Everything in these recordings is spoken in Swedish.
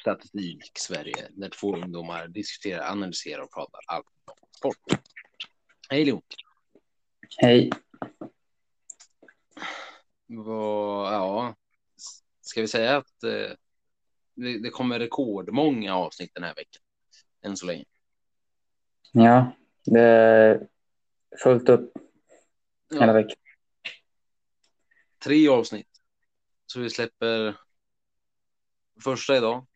Statistik Sverige, där två ungdomar diskuterar, analyserar och pratar allt om sport. Hej Leo! Hej. Vad, ja, ska vi säga att eh, det, det kommer rekordmånga avsnitt den här veckan? Än så länge. Ja, det är fullt upp hela Ja, veckan. tre avsnitt. Så vi släpper första idag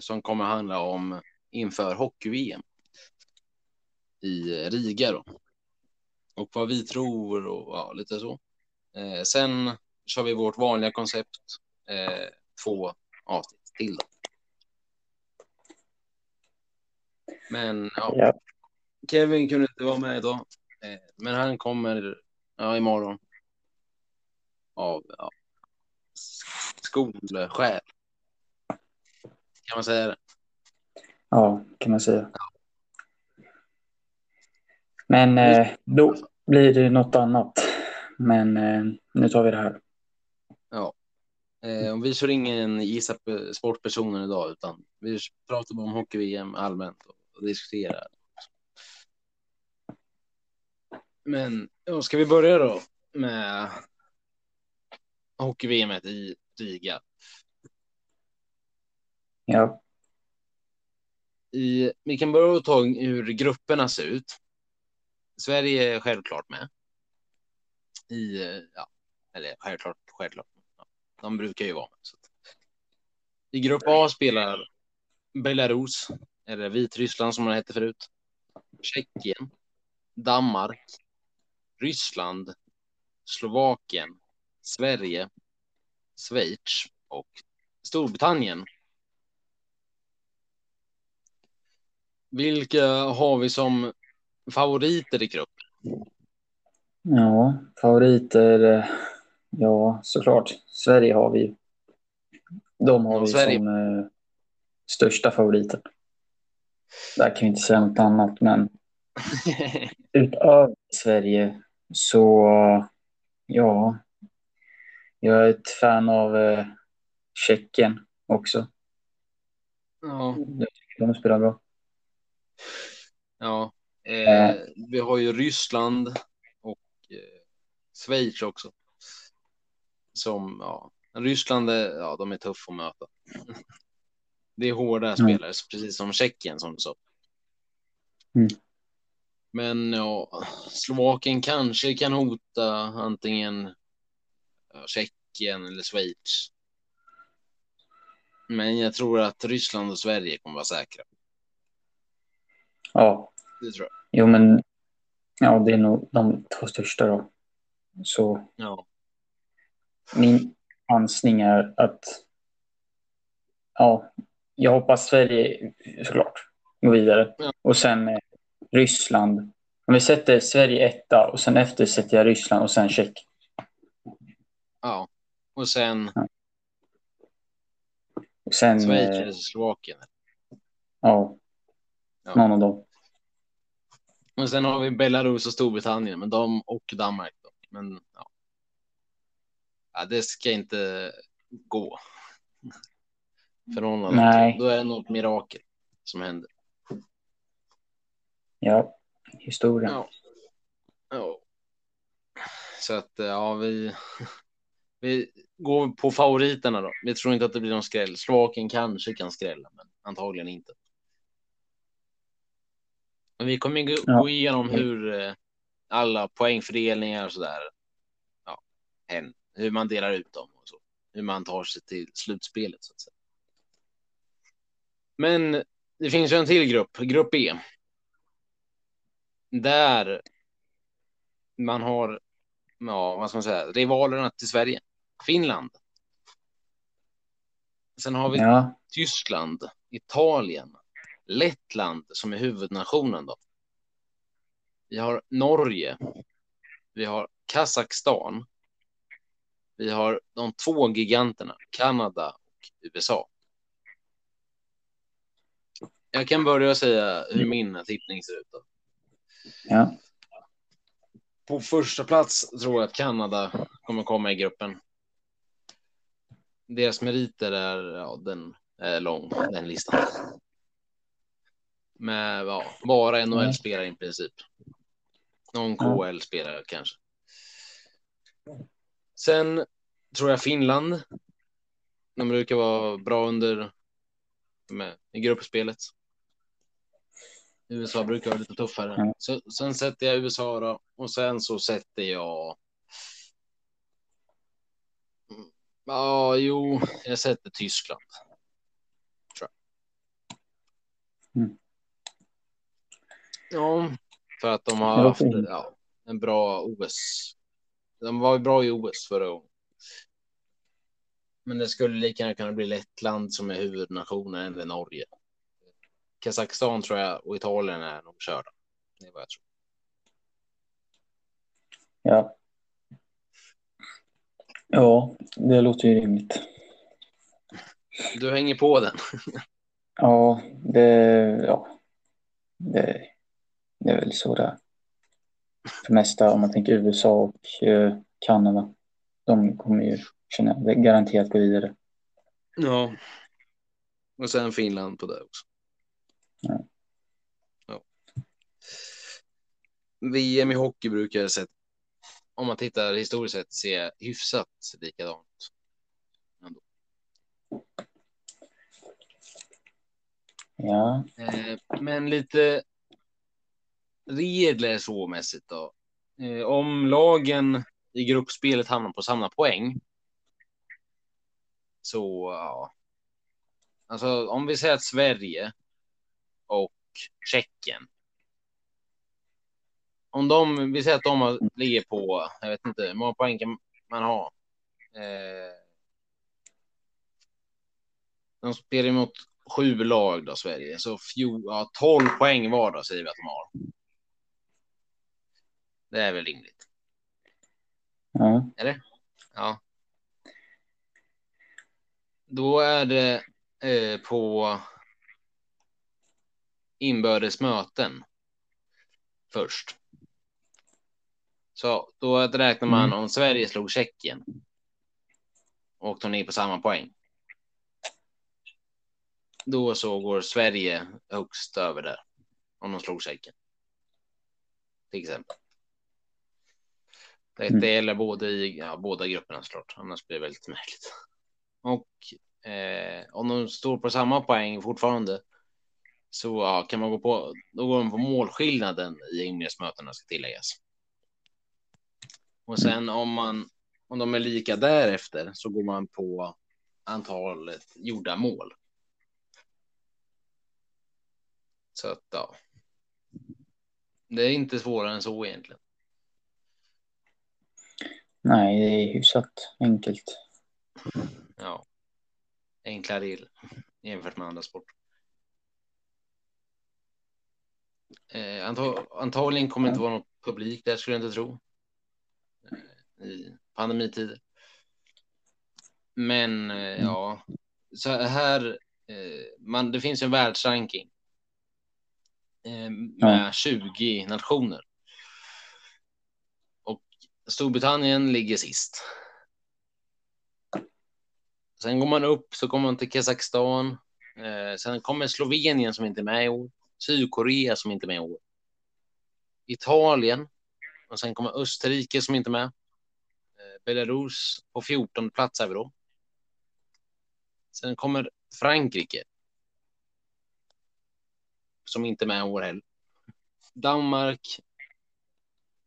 som kommer handla om inför hockey-VM i Riga då. Och vad vi tror och ja, lite så. Eh, sen kör vi vårt vanliga koncept. Eh, två avsnitt till då. Men ja, Ja. Kevin kunde inte vara med idag. Eh, men han kommer ja, imorgon. Av ja, sk- skolskäl. Kan man säga det? ja, kan man säga. Men eh, då blir det något annat. Men eh, nu tar vi det här. Ja. Eh, och vi kör ingen gissa på sportpersonen idag, utan vi pratar bara om hockey-VM allmänt och, diskuterar. Men ja, ska vi börja då med hockey-VM i Riga? Ja, I, vi kan börja ta hur grupperna ser ut. Sverige är självklart med. I, ja, eller självklart, självklart. Ja, de brukar ju vara med. Så. I grupp A spelar Belarus, eller Vitryssland som man hette förut, Tjeckien, Danmark, Ryssland, Slovakien, Sverige, Schweiz och Storbritannien. Vilka har vi som favoriter i grupp? ja, favoriter. eh, Ja, såklart. Sverige har vi. De har vi Sverige. som eh, största favoriter. Där kan vi inte säga något annat, men utöver Sverige så, ja, jag är ett fan av eh, Tjeckien också. ja, de spelar bra. Ja. Eh, vi har ju Ryssland och eh, Schweiz också. Som, ja, Ryssland är, ja, de är tuffa att möta. Det är hårda Mm. spelare, precis som Tjeckien som du sa. Mm. Men ja, Slovakien kanske kan hota antingen Tjeckien eller Schweiz. Men jag tror att Ryssland och Sverige kommer vara säkra. Ja, Det tror jag. jo men ja, det är nog de två största då. Så Ja, min chansning är att ja, jag hoppas Sverige såklart går vidare. Ja. Och sen eh, Ryssland. Om vi sätter Sverige etta och sen efter sätter jag Ryssland och sen Tjeckien. ja. Och sen Och sen, Schweiz eh, eller Slovakien. ja, Ja. någon av dem. Och sen har vi Belarus och Storbritannien, men de och Danmark. Då. Men ja. ja, det ska inte gå. För någon. Nej. Då är det något mirakel som händer. Ja, historien. Ja. ja. Så att ja, vi, vi går på favoriterna då. Vi tror inte att det blir någon skräll. Slovakien kanske kan skrälla, men antagligen inte. Men vi kommer gå, Ja. gå igenom hur eh, alla poängfördelningar och sådär. Ja, hen- hur man delar ut dem och så. Hur man tar sig till slutspelet så att säga. Men det finns ju en till grupp, grupp E. Där man har, ja, vad ska man säga, rivalerna till Sverige. Finland. Sen har vi Ja, Tyskland, Italien, Lettland som är huvudnationen då. Vi har Norge. Vi har Kazakstan. Vi har de två giganterna, Kanada och USA. Jag kan börja säga hur min tippning ser ut. Då. ja, På första plats tror jag att Kanada kommer komma i gruppen. Deras meriter är ja, den är lång, den listan. Med ja, bara NHL-spelare i princip. Någon KL-spelare kanske. Sen tror jag Finland. De brukar vara bra under med, i gruppspelet. USA brukar vara lite tuffare. Mm. Så, sen sätter jag USA då och sen så sätter jag. Mm, Ja, jo, jag sätter Tyskland. Mm. Ja, för att de har haft ja, en bra OS. De var ju bra i OS förra gången. Men det skulle lika gärna kunna bli Lettland som är huvudnationen eller Norge. Kazakstan tror jag och Italien är nog körda. Det är vad jag tror. Ja. Ja, det låter ju rimligt. Du hänger på den. Ja, det, ja, det, det är väl så det är. För mesta, om man tänker USA och eh, Kanada, de kommer ju känna garanterat gå vidare. Ja. Och sen Finland på det också. Ja. Ja. VM i hockey brukar sett, om man tittar historiskt sett, se hyfsat likadant. Ja, Eh, men lite regler så mässigt då. Eh, om lagen i gruppspelet hamnar på samma poäng. Så ja. Alltså om vi säger att Sverige och Tjeckien. Om de, vi säger att de ligger på, jag vet inte, hur många poäng kan man ha? Eh, de spelar mot sju lag då, Sverige. Så fjol, ja, 12 poäng var då säger vi att de har. Det är väl rimligt. ja, Ja. Då är det eh, på inbördes möten först. Så då räknar man Mm. om Sverige slog Tjeckien. Och de är på samma poäng. Då så går Sverige högst över där. Om de slog Tjeckien. Till exempel. Det Mm. gäller både i ja, båda grupperna såklart. Annars blir det väldigt märkligt. Och eh, om de står på samma poäng fortfarande. Så ja, kan man gå på. Då går de på målskillnaden i inledningsmötena ska tilläggas. Och sen om man om de är lika därefter så går man på antalet gjorda mål. Så att ja. Det är inte svårare än så egentligen. Nej, det är hyfsat enkelt. Ja. Enkla regler jämfört med andra sporter. Eh, antag antagligen kommer det inte vara någon publik där skulle jag inte tro. Eh, I pandemitider. Men eh, ja, så här. Eh, man, det finns en världsranking. Eh, med 20 nationer. Storbritannien ligger sist. Sen går man upp så kommer man till Kazakstan. Eh, sen kommer Slovenien som inte är med i år. Sydkorea som inte är med i år. Italien. Och sen kommer Österrike som inte är med. Eh, Belarus på 14 plats är vi då. Sen kommer Frankrike. Som inte är med i år heller. Danmark.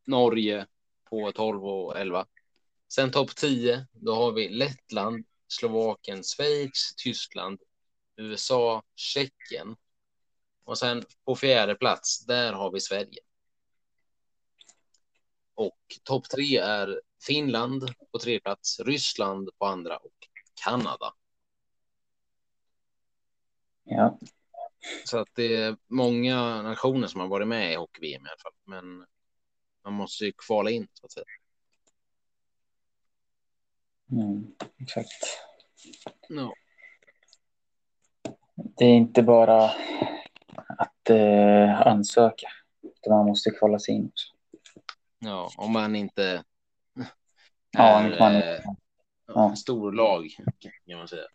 Norge på 12 och 11. Sen topp 10. Då har vi Lettland, Slovakien, Schweiz, Tyskland, USA, Tjeckien. Och sen på fjärde plats, där har vi Sverige. Och topp tre är Finland på tredje plats, Ryssland på andra och Kanada. Ja, Så att det är många nationer som har varit med i hockey-VM i alla fall. Men man måste ju kvala in så att säga. mm, exakt. Ja. Det är inte bara att eh, ansöka, utan man måste kvala sig in. också. ja, om man inte Ja, är om man- eh, ja. stor lag kan man säga.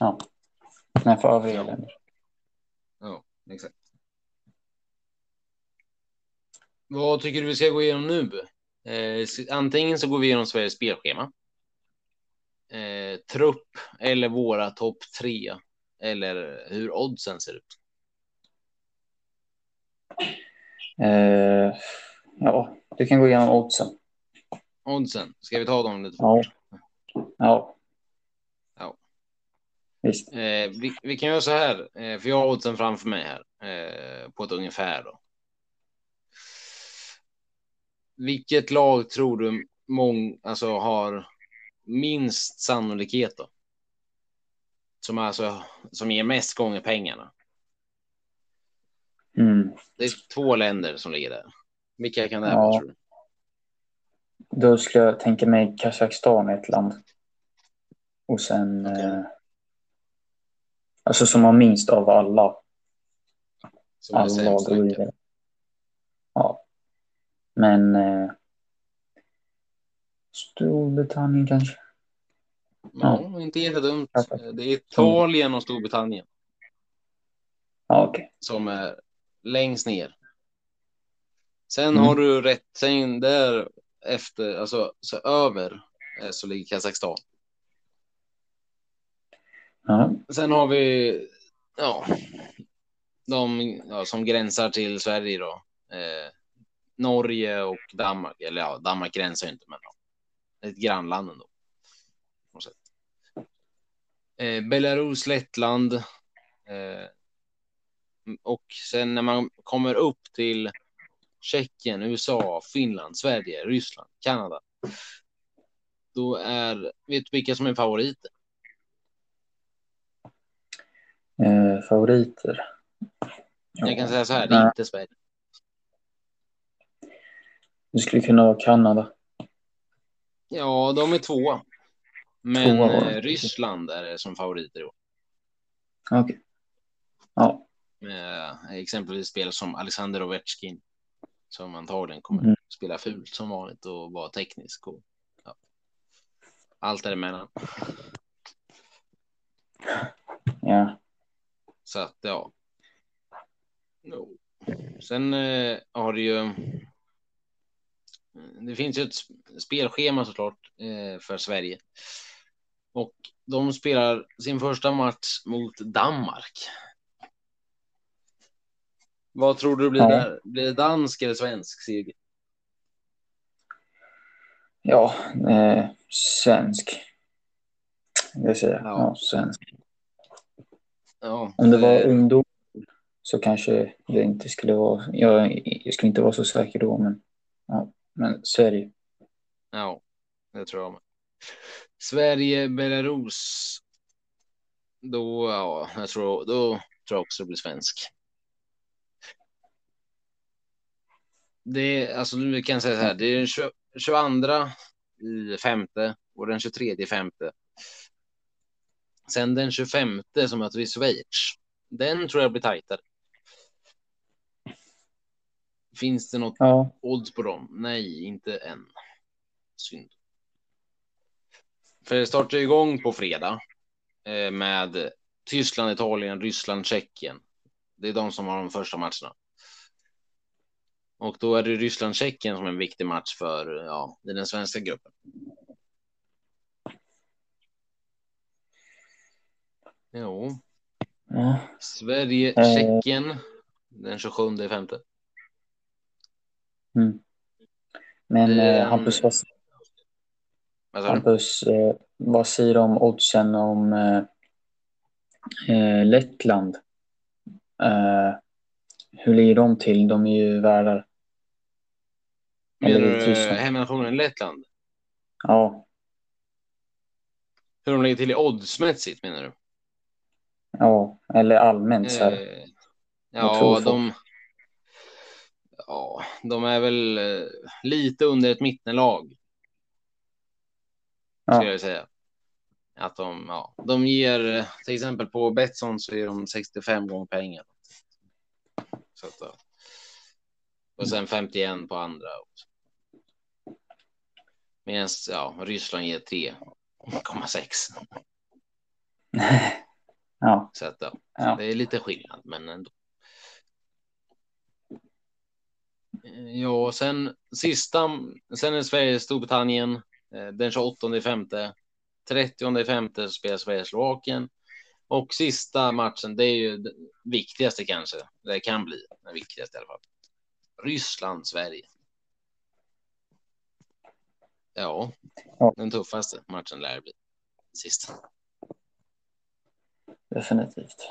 Ja. Men för övriga Ja. länder. Ja, exakt. Vad tycker du vi ska gå igenom nu? Eh, antingen så går vi igenom Sveriges spelschema. Eh, trupp eller våra topp tre. Eller hur oddsen ser ut. Eh, ja, du kan gå igenom oddsen. Oddsen, ska vi ta dem lite Ja. Ja. Ja. Visst. Eh, vi, vi kan göra så här, eh, för jag har oddsen framför mig här eh, på ett ungefär. Då. Vilket lag tror du mång, alltså, har minst sannolikhet då? Som, alltså, som ger mest gånger pengarna. Mm. Det är två länder som ligger där. Vilka kan det Ja. vara tror du? Då skulle jag tänka mig Kazakstan ett land. Och sen... Okej. Eh, alltså som har minst av alla. Som Alla går vidare. Ja. Men... Eh, Storbritannien kanske? Ja, inte jättedumt. Ja. Det är Italien och Storbritannien Ja, okej. som är längst ner. Sen Mm. har du rätt, sen där efter, alltså så över eh, så ligger Kazakstan. Ja. Sen har vi, ja, de ja, som gränsar till Sverige då. Eh, Norge och Danmark, eller ja, Danmark gränsar ju inte, men ja, ett grannland ändå. på sätt. Eh, Belarus, Lettland. Eh, och sen när man kommer upp till Tjeckien, USA, Finland, Sverige, Ryssland, Kanada. Då är, vet du vilka som är favoriter? Eh, favoriter? Jag kan säga så här, det är inte Sverige. Det skulle kunna vara Kanada. Ja, de är tvåa. Men Tvåa eh, Ryssland är som favoriter i år. Okej. Ja. Med exempelvis spel som Alexander Ovechkin. Som antagligen kommer Mm. spela fult som vanligt och vara teknisk. Och, ja. Allt däremellan. Ja. Så att ja. Sen eh, har det ju. Det finns ju ett sp- spelschema såklart eh, för Sverige. Och de spelar sin första match mot Danmark. Vad tror du blir Ja. där? Blir det dansk eller svensk seger? Ja, eh, svensk. Jag säger. Ja. Ja. svensk. Ja, Om det var eh, ungdom så kanske det inte skulle vara... Jag, jag skulle inte vara så säker då, men, ja men Sverige. Ja, det tror jag med. Sverige, Belarus. Då, ja, jag tror, då tror jag också det blir svensk. Det är, alltså vi kan säga så här, det är den 20 22 i femte och den 23 i femte. Sen den 25 som möter vi Schweiz. Den tror jag blir tajtare. Finns det något Ja, odds på dem? Nej, inte än. Synd. För det startar igång på fredag eh, med Tyskland, Italien, Ryssland, Tjeckien. Det är de som har de första matcherna. Och då är det Ryssland, Tjeckien som är en viktig match för ja, det är den svenska gruppen. Jo, ja. Sverige, Eh. Tjeckien den 27 femte. Mm. Men eh, en- Hampus, vad? Hampus eh, vad säger du om oddsen om eh, eh, Lettland? Eh, hur ligger de till? De är ju värdar. Menar du hemnationen Lettland? Ja, Hur de ligger till i oddsmässigt menar du? ja, eller allmänt så här. Ja, de. Ja, de är väl eh, lite under ett mittenlag skulle Ja, jag säga. Att de, ja, de ger eh, till exempel på Betsson så är de 65 gånger pengar. Så att, ja. Och sen 51 på andra. Medan ja, Ryssland ger 3,6. ja. Så att, ja, Ja. det är lite skillnad, men ändå. Ja, sen sista, sen är Sverige Storbritannien eh, den 28 femte. 30 femte spelar Sverige Slovakien. Och sista matchen, det är ju den viktigaste kanske. Det kan bli den viktigaste i alla fall. Ryssland, Sverige. Ja, den tuffaste matchen lär det bli. Sist. Definitivt.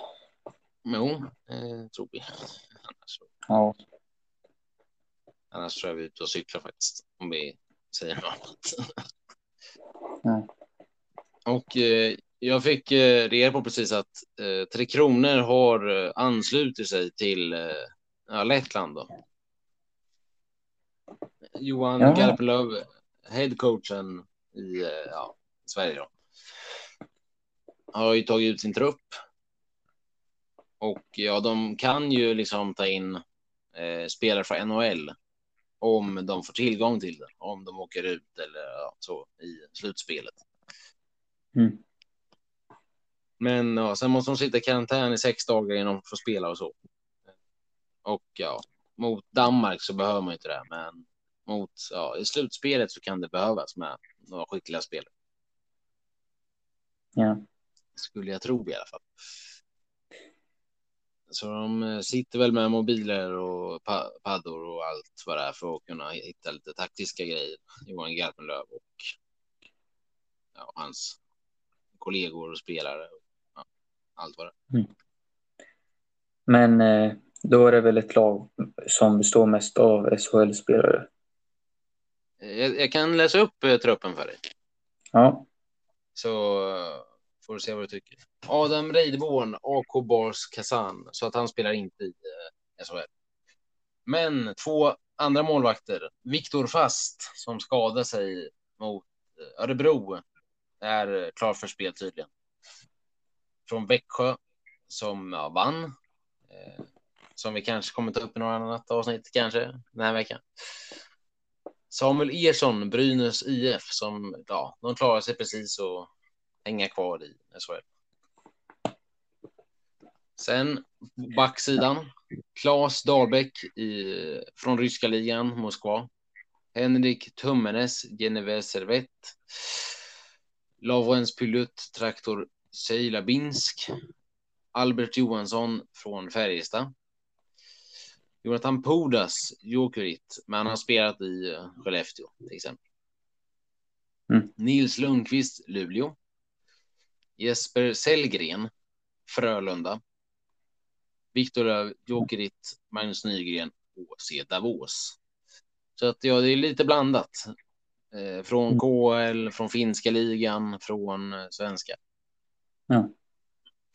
Jo, eh, tror vi. Annars, Ja. Annars tror jag vi är ute och cyklar faktiskt. Om vi säger något annat. Och eh, jag fick eh, reda på precis att eh, Tre Kronor har eh, anslutit sig till eh, Lettland. Då. Johan Ja. Garpenlöv, headcoachen i eh, ja, Sverige, då, har ju tagit ut sin trupp. Och ja, de kan ju liksom ta in eh, spelare från NHL om de får tillgång till det, om de åker ut eller ja, så i slutspelet. Mm. Men ja, sen måste de sitta i karantän i sex dagar innan de får spela och så. Och ja, mot Danmark så behöver man inte det, men mot ja, i slutspelet så kan det behövas med några skickliga spelare. Ja. Skulle jag tro i alla fall. Så de eh, sitter väl med mobiler och pa paddor och allt vad det är för att kunna hitta lite taktiska grejer. Johan Garpenlöv och ja, hans kollegor och spelare. Ja, allt vad det är. Men eh, då är det väl ett lag som består mest av SHL-spelare. Eh, Jag, jag kan läsa upp eh, truppen för dig. Ja. Så får du se vad du tycker. Adam Reideborn, AK Bars Kazan, så att han spelar inte i eh, SHL. Men två andra målvakter, Viktor Fast som skadade sig mot eh, Örebro, är eh, klar för spel tydligen. Från Växjö som ja, vann. Eh, som vi kanske kommer ta upp i något annat avsnitt kanske den här veckan. Samuel Ersson, Brynäs IF, som ja, de klarar sig precis och hänga kvar i SHL. Sen backsidan. Claes Dahlbäck i, från ryska ligan, Moskva. Henrik Tummenes, Geneve Servett. Lovens Pylut, Traktor Sejlabinsk. Albert Johansson från Färjestad. Jonathan Pudas, Jokerit, men han har spelat i eh, Skellefteå till exempel. Mm. Nils Lundqvist, Luleå. Jesper Sellgren, Frölunda. Viktor Jokerit, Magnus Nygren, HC Davos. Så att ja, det är lite blandat. Eh, från Mm. KL, från finska ligan, från eh, svenska. Ja.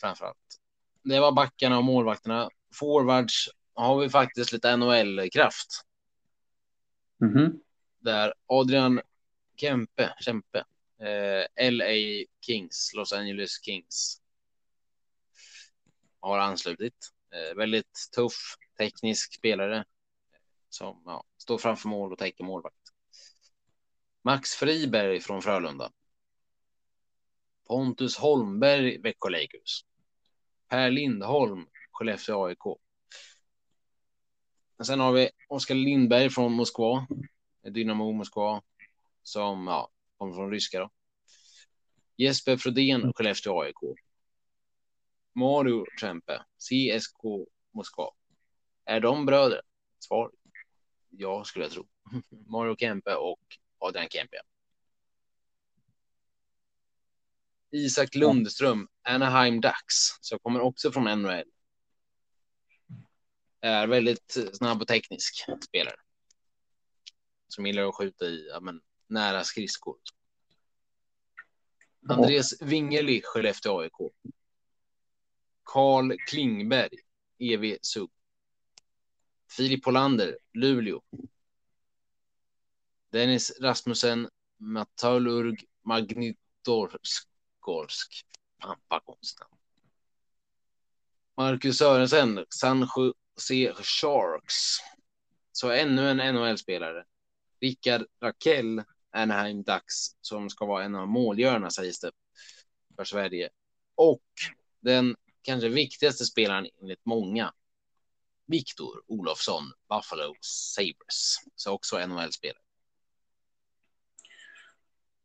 Framförallt. Det var backarna och målvakterna. Forwards har vi faktiskt lite NHL-kraft. Mhm. Där Adrian Kempe, Kempe eh, LA Kings, Los Angeles Kings har anslutit. Eh, väldigt tuff teknisk spelare som ja, står framför mål och täcker målvakt. Max Friberg från Frölunda. Pontus Holmberg, Växjö Lakers. Per Lindholm, Skellefteå AIK. Sen har vi Oskar Lindberg från Moskva, Dynamo Moskva, som ja, kommer från ryska. Då. Jesper Frodén, Skellefteå AIK. Mario Trempe, CSK Moskva. Är de bröder? Svar ja, skulle jag tro. Mario Kempe och Adrian Kempe. Isak Lundström, Anaheim Ducks, som kommer också från NHL. Är väldigt snabb och teknisk spelare. Som gillar att skjuta i ja, men, nära skridskor. Andreas Wingerli, Skellefteå AIK. Karl Klingberg, EV Sub. Filip Hollander, Luleå. Dennis Rasmussen, Metallurg Magnitorsk. Fan, vad konstigt. Marcus Sörensen, San Jose Sharks. Så ännu en NHL-spelare. Rickard Rakell, Anaheim Ducks, som ska vara en av målgörarna sägs det för Sverige. Och den kanske viktigaste spelaren enligt många, Viktor Olofsson, Buffalo Sabres, så också NHL-spelare.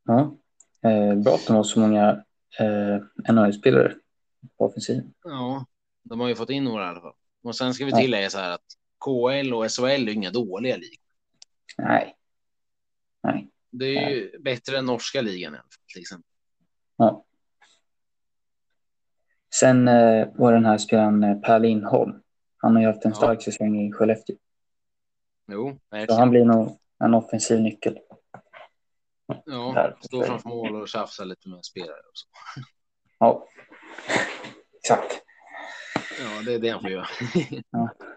Ja, eh, bra att de har så många eh, NHL-spelare på offensiven. Ja, de har ju fått in några i alla fall. Och sen ska vi tillägga så här att KL och SHL är inga dåliga ligor. Nej. Nej. Det är ju bättre än norska ligan till exempel. Ja. Sen eh, var den här spelaren eh, Per Lindholm. Han har ju haft en Ja. stark säsong i Skellefteå. Jo, Så han blir nog en offensiv nyckel. Ja, där. stå framför mål och tjafsa lite med spelare och så. Ja, exakt. Ja, det är det han får göra. Ja.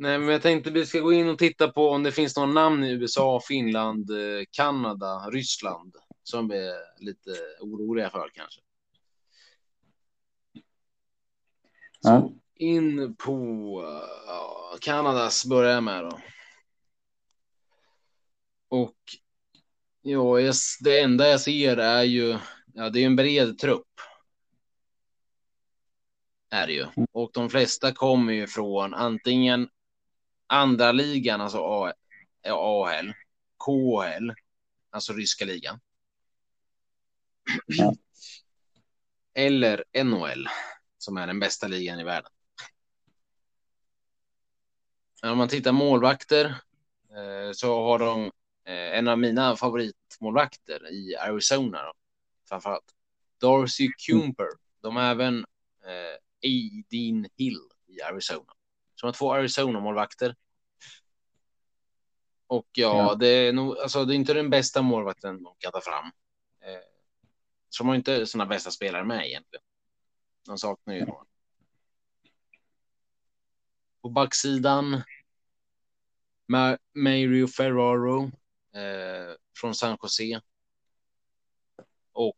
Nej, men jag tänkte vi ska gå in och titta på om det finns några namn i USA, Finland, eh, Kanada, Ryssland som vi är lite oroliga för kanske. Ja. In på Kanadas börjar jag med då. Och ja, jag, det enda jag ser är ju, ja, det är en bred trupp. Är det ju. Och de flesta kommer ju från antingen andra ligan, alltså A- AHL, KHL, alltså ryska ligan. Ja. Eller NHL, som är den bästa ligan i världen. Om man tittar målvakter eh, så har de eh, en av mina favoritmålvakter i Arizona. Framförallt. Darcy Kumper. De har även eh, Aideen Hill i Arizona. Så de har två Arizona-målvakter. Och ja, Ja. Det, är nog, alltså, det är inte den bästa målvakten de kan ta fram. Eh, så de har inte sådana bästa spelare med egentligen. De saknar ju några. På backsidan. Ma- Mario Ferraro eh, från San Jose. Och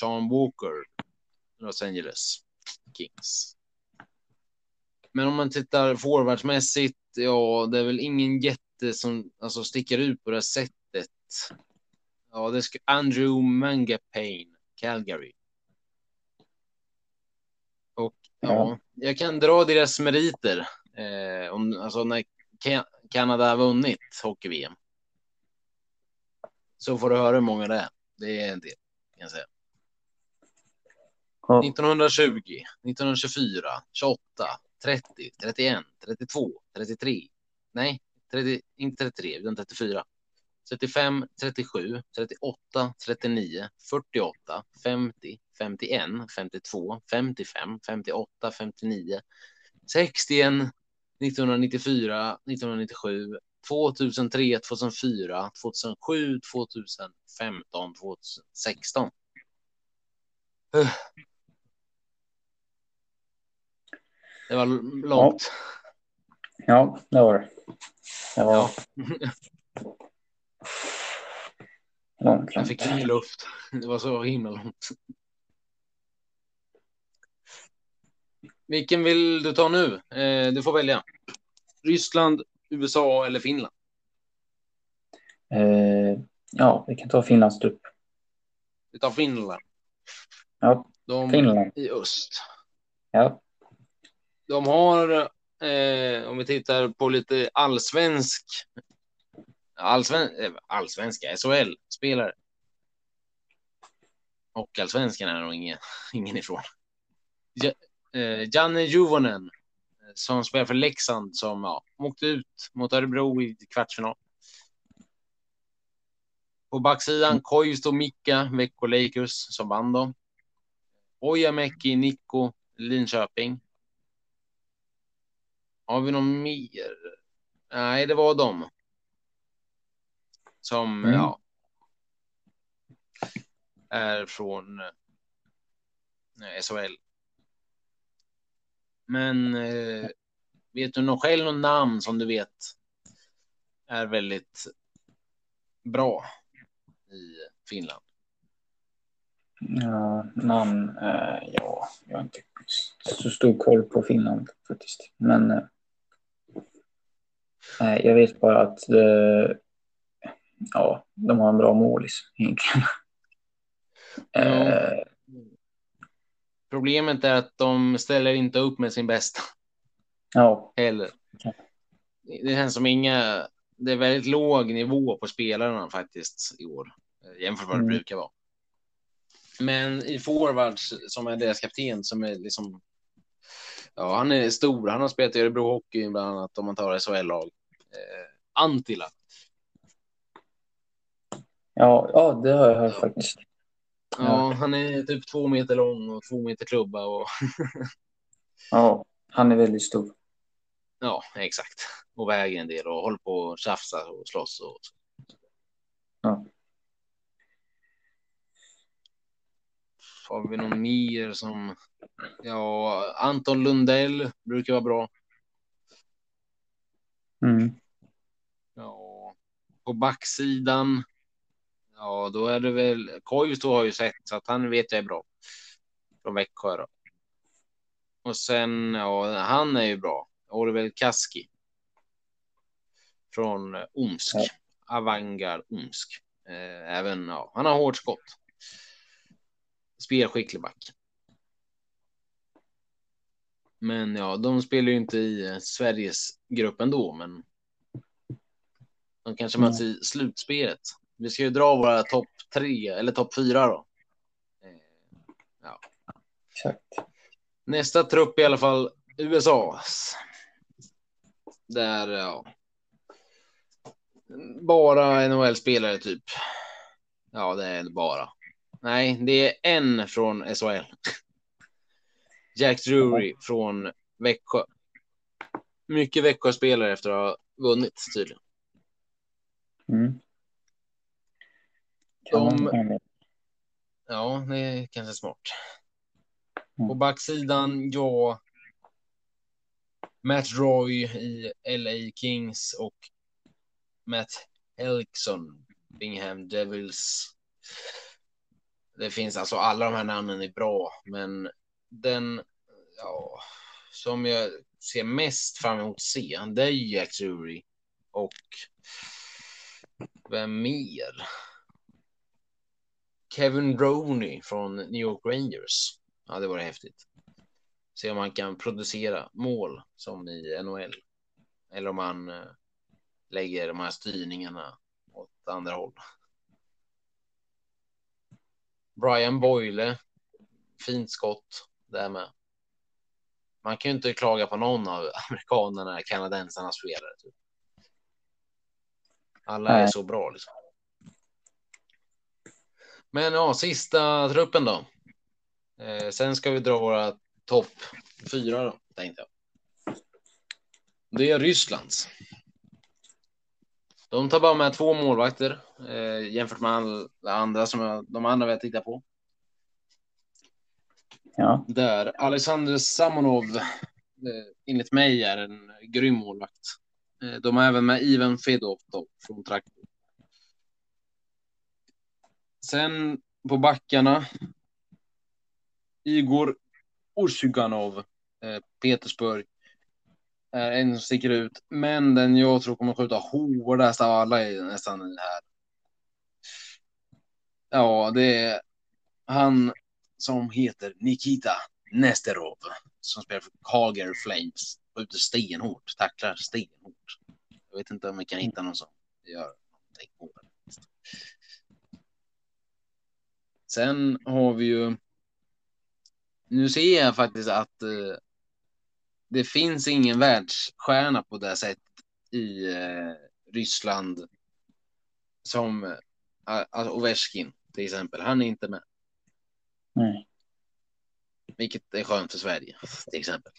Sean Walker, Los Angeles Kings. Men om man tittar forwardsmässigt, ja, det är väl ingen jätte som alltså, sticker ut på det sättet. Ja, det ska Andrew Mangapane, Calgary. Och ja, Ja. jag kan dra deras meriter. Eh, om, alltså när Ka- Kanada har vunnit hockey-VM. Så får du höra hur många det är. Det är en del, kan jag säga. Ja. 1920, 1924, 28, 30, 31, 32, 33. Nej, 30, inte 33, utan 34. 35, 37, 38, 39, 48, 50, 51, 52, 55, 58, 59, 61, 1994, 1997, 2003, 2004, 2007, 2015, 2016. Det var långt. Ja, det var det. Det var Ja. långt, Jag fick ingen luft. Det var så himla långt. Vilken vill du ta nu? Eh, du får välja. Ryssland, USA eller Finland? Eh, ja, vi kan ta Finlands trupp. Vi tar Finland. Ja, De Finland. i öst. Ja, De har, eh, om vi tittar på lite allsvensk, allsven, eh, allsvenska, SHL-spelare. Och allsvenskan är nog ingen, ingen ifrån. Ja, eh, Janne Juvonen, eh, som spelar för Leksand, som ja, åkte ut mot Örebro i kvartsfinal. På backsidan Koivisto Mika, Vekko Leikus, som vann då. Ojamäki Nikko, Linköping. Har vi någon mer? Nej, det var de. Som, Mm. ja. Är från eh, SHL. Men eh, vet du någon själv någon namn som du vet är väldigt bra i Finland? ja namn. Eh, ja, jag har inte så stor koll på Finland faktiskt. Men eh, nej, jag vet bara att eh, ja, de har en bra målis egentligen. Eh, Problemet är att de ställer inte upp med sin bästa ja, heller. Det känns som inga. Det är väldigt låg nivå på spelarna faktiskt i år eh, jämfört med vad det Mm. brukar vara. Men i forwards som är deras kapten som är liksom. Ja, han är stor. Han har spelat i Örebro Hockey bland annat om man tar SHL-lag. Eh, Antila. ja, ja, det har jag hört faktiskt. Ja, han är typ två meter lång och två meter klubba och Ja, han är väldigt stor. ja, exakt. Och väger en del och håller på och tjafsar och slåss och. Ja. Har vi någon mer som? Ja, Anton Lundell brukar vara bra. Mm. Ja, på backsidan. Ja, då är det väl Koivisto har ju sett så att han vet jag är bra. Från Växjö då. Och sen, ja, han är ju bra. Oliver Kaski. Från Omsk. Ja. Avangard Omsk. Eh, även, ja, han har hårt skott. Spelskicklig back. Men ja, de spelar ju inte i eh, Sveriges grupp ändå, men. De kanske möts i slutspelet. Vi ska ju dra våra topp tre eller topp fyra då. Eh, Exakt. Nästa trupp i alla fall USAs. Där, ja. Bara NHL-spelare typ. Ja, det är bara. Nej, det är en från SHL. Jack Drury från Växjö. Mycket Växjö-spelare efter att ha vunnit tydligen. Mm. De- Ja, det är kanske smart. Mm. På backsidan, ja. Matt Roy i LA Kings och Matt Helkson, Bingham Devils. Det finns alltså alla de här namnen är bra, men den ja, som jag ser mest fram emot att se, det är ju Jack Drury och vem mer? Kevin Roney från New York Rangers. Ja, det var häftigt. Se om han kan producera mål som i NHL. Eller om han eh, lägger de här styrningarna åt andra håll. Brian Boyle. Fint skott där med. Man kan ju inte klaga på någon av amerikanerna, kanadensarnas spelare. Typ. Alla är Nej. så bra liksom. Men ja, sista truppen då. Eh, sen ska vi dra våra topp fyra då, tänkte jag. Det är Rysslands. De tar bara med två målvakter eh, jämfört med alla andra som jag, de andra vi har tittat på. Ja, Där Alexander Samonov eh, enligt mig är en grym målvakt. Eh, de har även med Ivan Fedov då, från trakten. Sen på backarna. Igor Usjuganov, eh, Petersburg. Är en som sticker ut, men den jag tror kommer skjuta hårdast av alla är nästan den här. Ja, det är han som heter Nikita Nesterov som spelar för Calgary Flames. Skjuter stenhårt, tacklar stenhårt. Jag vet inte om vi kan hitta någon som gör någonting hårdare. Sen har vi ju. Nu ser jag faktiskt att eh, det finns ingen världsstjärna på det sättet i eh, Ryssland som eh, alltså Ovechkin till exempel. Han är inte med. nej. Vilket är skönt för Sverige till exempel.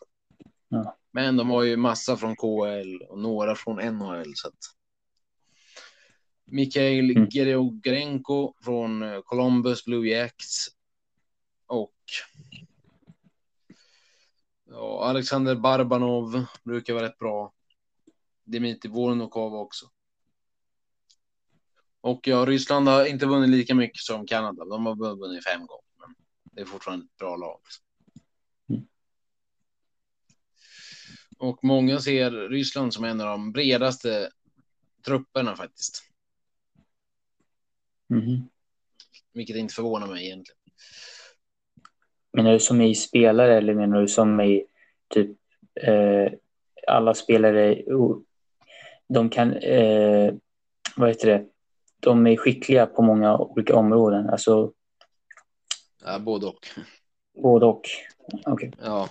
Ja. Men de har ju massa från KL och några från NHL. Så att... Mikhail Mm. Georgenko från eh, Columbus Blue Jacks. Och ja, Alexander Barbanov brukar vara rätt bra. Dmitrij Vornokov också. Och ja, Ryssland har inte vunnit lika mycket som Kanada. De har vunnit fem gånger. Men det är fortfarande ett bra lag. Mm. Och många ser Ryssland som en av de bredaste trupperna faktiskt. Mhm. Vilket inte förvånar mig egentligen. Menar du som i spelare eller menar du som i typ eh, alla spelare? De kan, eh, vad heter det? De är skickliga på många olika områden. Alltså Ja, både och. både och. Okej. Ja.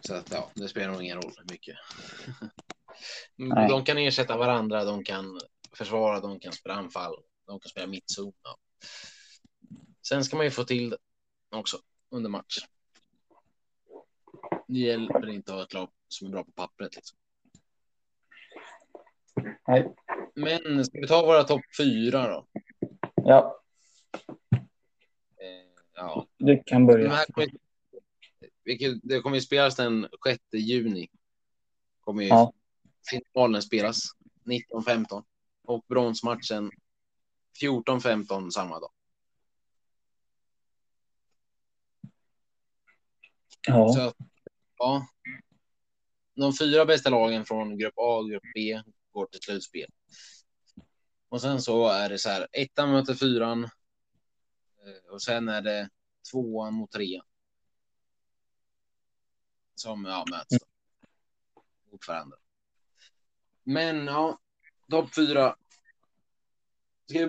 Så att ja, det spelar nog ingen roll mycket. Nej. de kan ersätta varandra, de kan försvara, de kan spela anfall, de kan spela mittzon. Ja. Sen ska man ju få till det också under match. Det hjälper inte att ha ett lag som är bra på pappret. Liksom. Nej. Men ska vi ta våra topp fyra då? Ja, Eh, ja, du kan De börja. här kommer, vilket, det kommer ju spelas den 6 juni. Kommer ju Ja. finalen spelas 19.15 och bronsmatchen 14.15 samma dag. Ja, att, ja. De fyra bästa lagen från grupp A och grupp B går till slutspel. Och sen så är det så här, ettan möter fyran eh, och sen är det tvåan mot trean. Som ja, möts då. mot varandra. Men ja, topp fyra.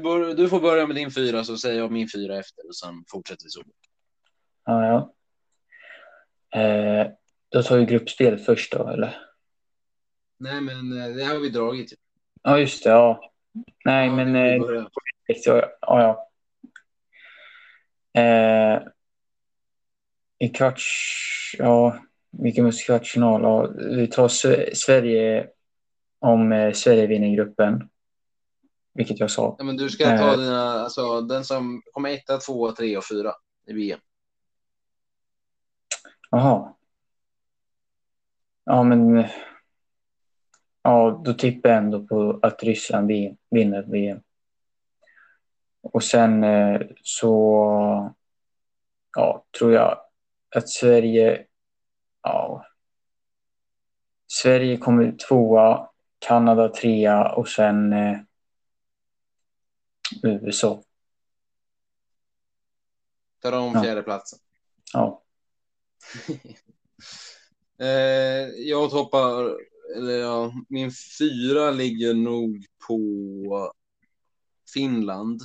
Börja, du får börja med din fyra så säger jag min fyra efter och sen fortsätter vi så. ja. ja. Eh, då tar vi gruppspelet först då, eller? Nej, men eh, det har vi dragit. Ja, just det. Ja. Nej, Ja, men... Eh, ja, ja. Eh, I kvarts... Ja, vilken måste kvartsfinal? Ja, vi tar Sverige om eh, Sverige vinner gruppen. Vilket jag sa. Ja, men du ska ta Eh. dina, alltså den som kommer etta, tvåa, tre och fyra i VM. Jaha. Ja, men... Ja, då tippar jag ändå på att Ryssland vin- vinner VM. Och sen eh, så... Ja, tror jag att Sverige... Ja. Sverige kommer tvåa, Kanada trea och sen eh, USA. Tar de Ja. fjärde platsen. Ja, Eh, jag toppar, eller ja, min fyra ligger nog på Finland.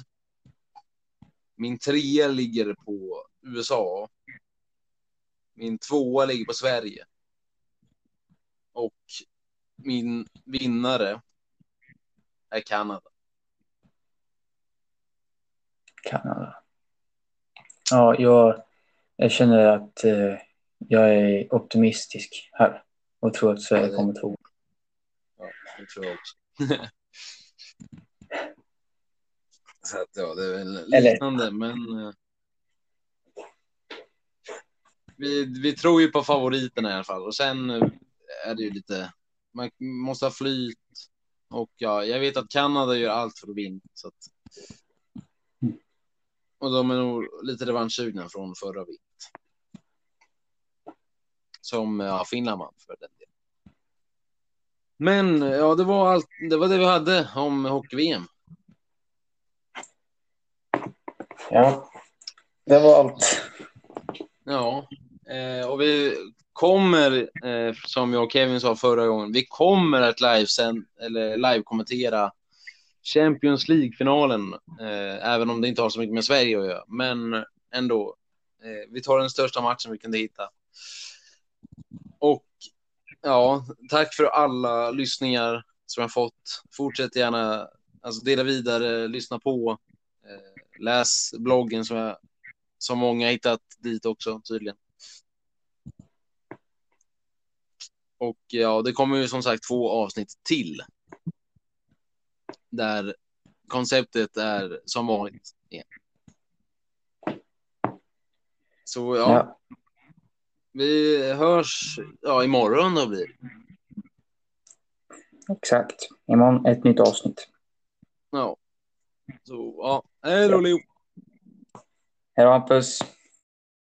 Min trea ligger på USA. Min tvåa ligger på Sverige. Och min vinnare är Kanada. Kanada. Ja, jag, jag känner att eh, jag är optimistisk här och tror att Sverige Ja, kommer tvåa. Det tror jag också. Så att ja, det är väl Eller- liknande, men. eh, Vi, vi tror ju på favoriterna i alla fall och sen eh, är det ju lite. Man måste ha flyt och ja, jag vet att Kanada gör allt för att vinna så att. Och de är nog lite revanschsugna från förra vinst. Som ja, Finland vann för den delen. Men ja, det var allt. Det var det vi hade om hockey-VM. Ja, det var allt. Ja, eh, och vi kommer, eh, som jag och Kevin sa förra gången, vi kommer att live eller live-kommentera Champions League-finalen, eh, även om det inte har så mycket med Sverige att göra. Men ändå, eh, vi tar den största matchen vi kunde hitta. Ja, tack för alla lyssningar som jag fått. Fortsätt gärna, alltså dela vidare, lyssna på, eh, läs bloggen som jag som många hittat dit också tydligen. Och ja, det kommer ju som sagt två avsnitt till. Där konceptet är som vanligt. igen. Så ja, Ja vi hörs ja, imorgon då blir. Exakt. Imorgon ett nytt avsnitt. Ja. Så ja, hej då Leo. Hej då Hampus.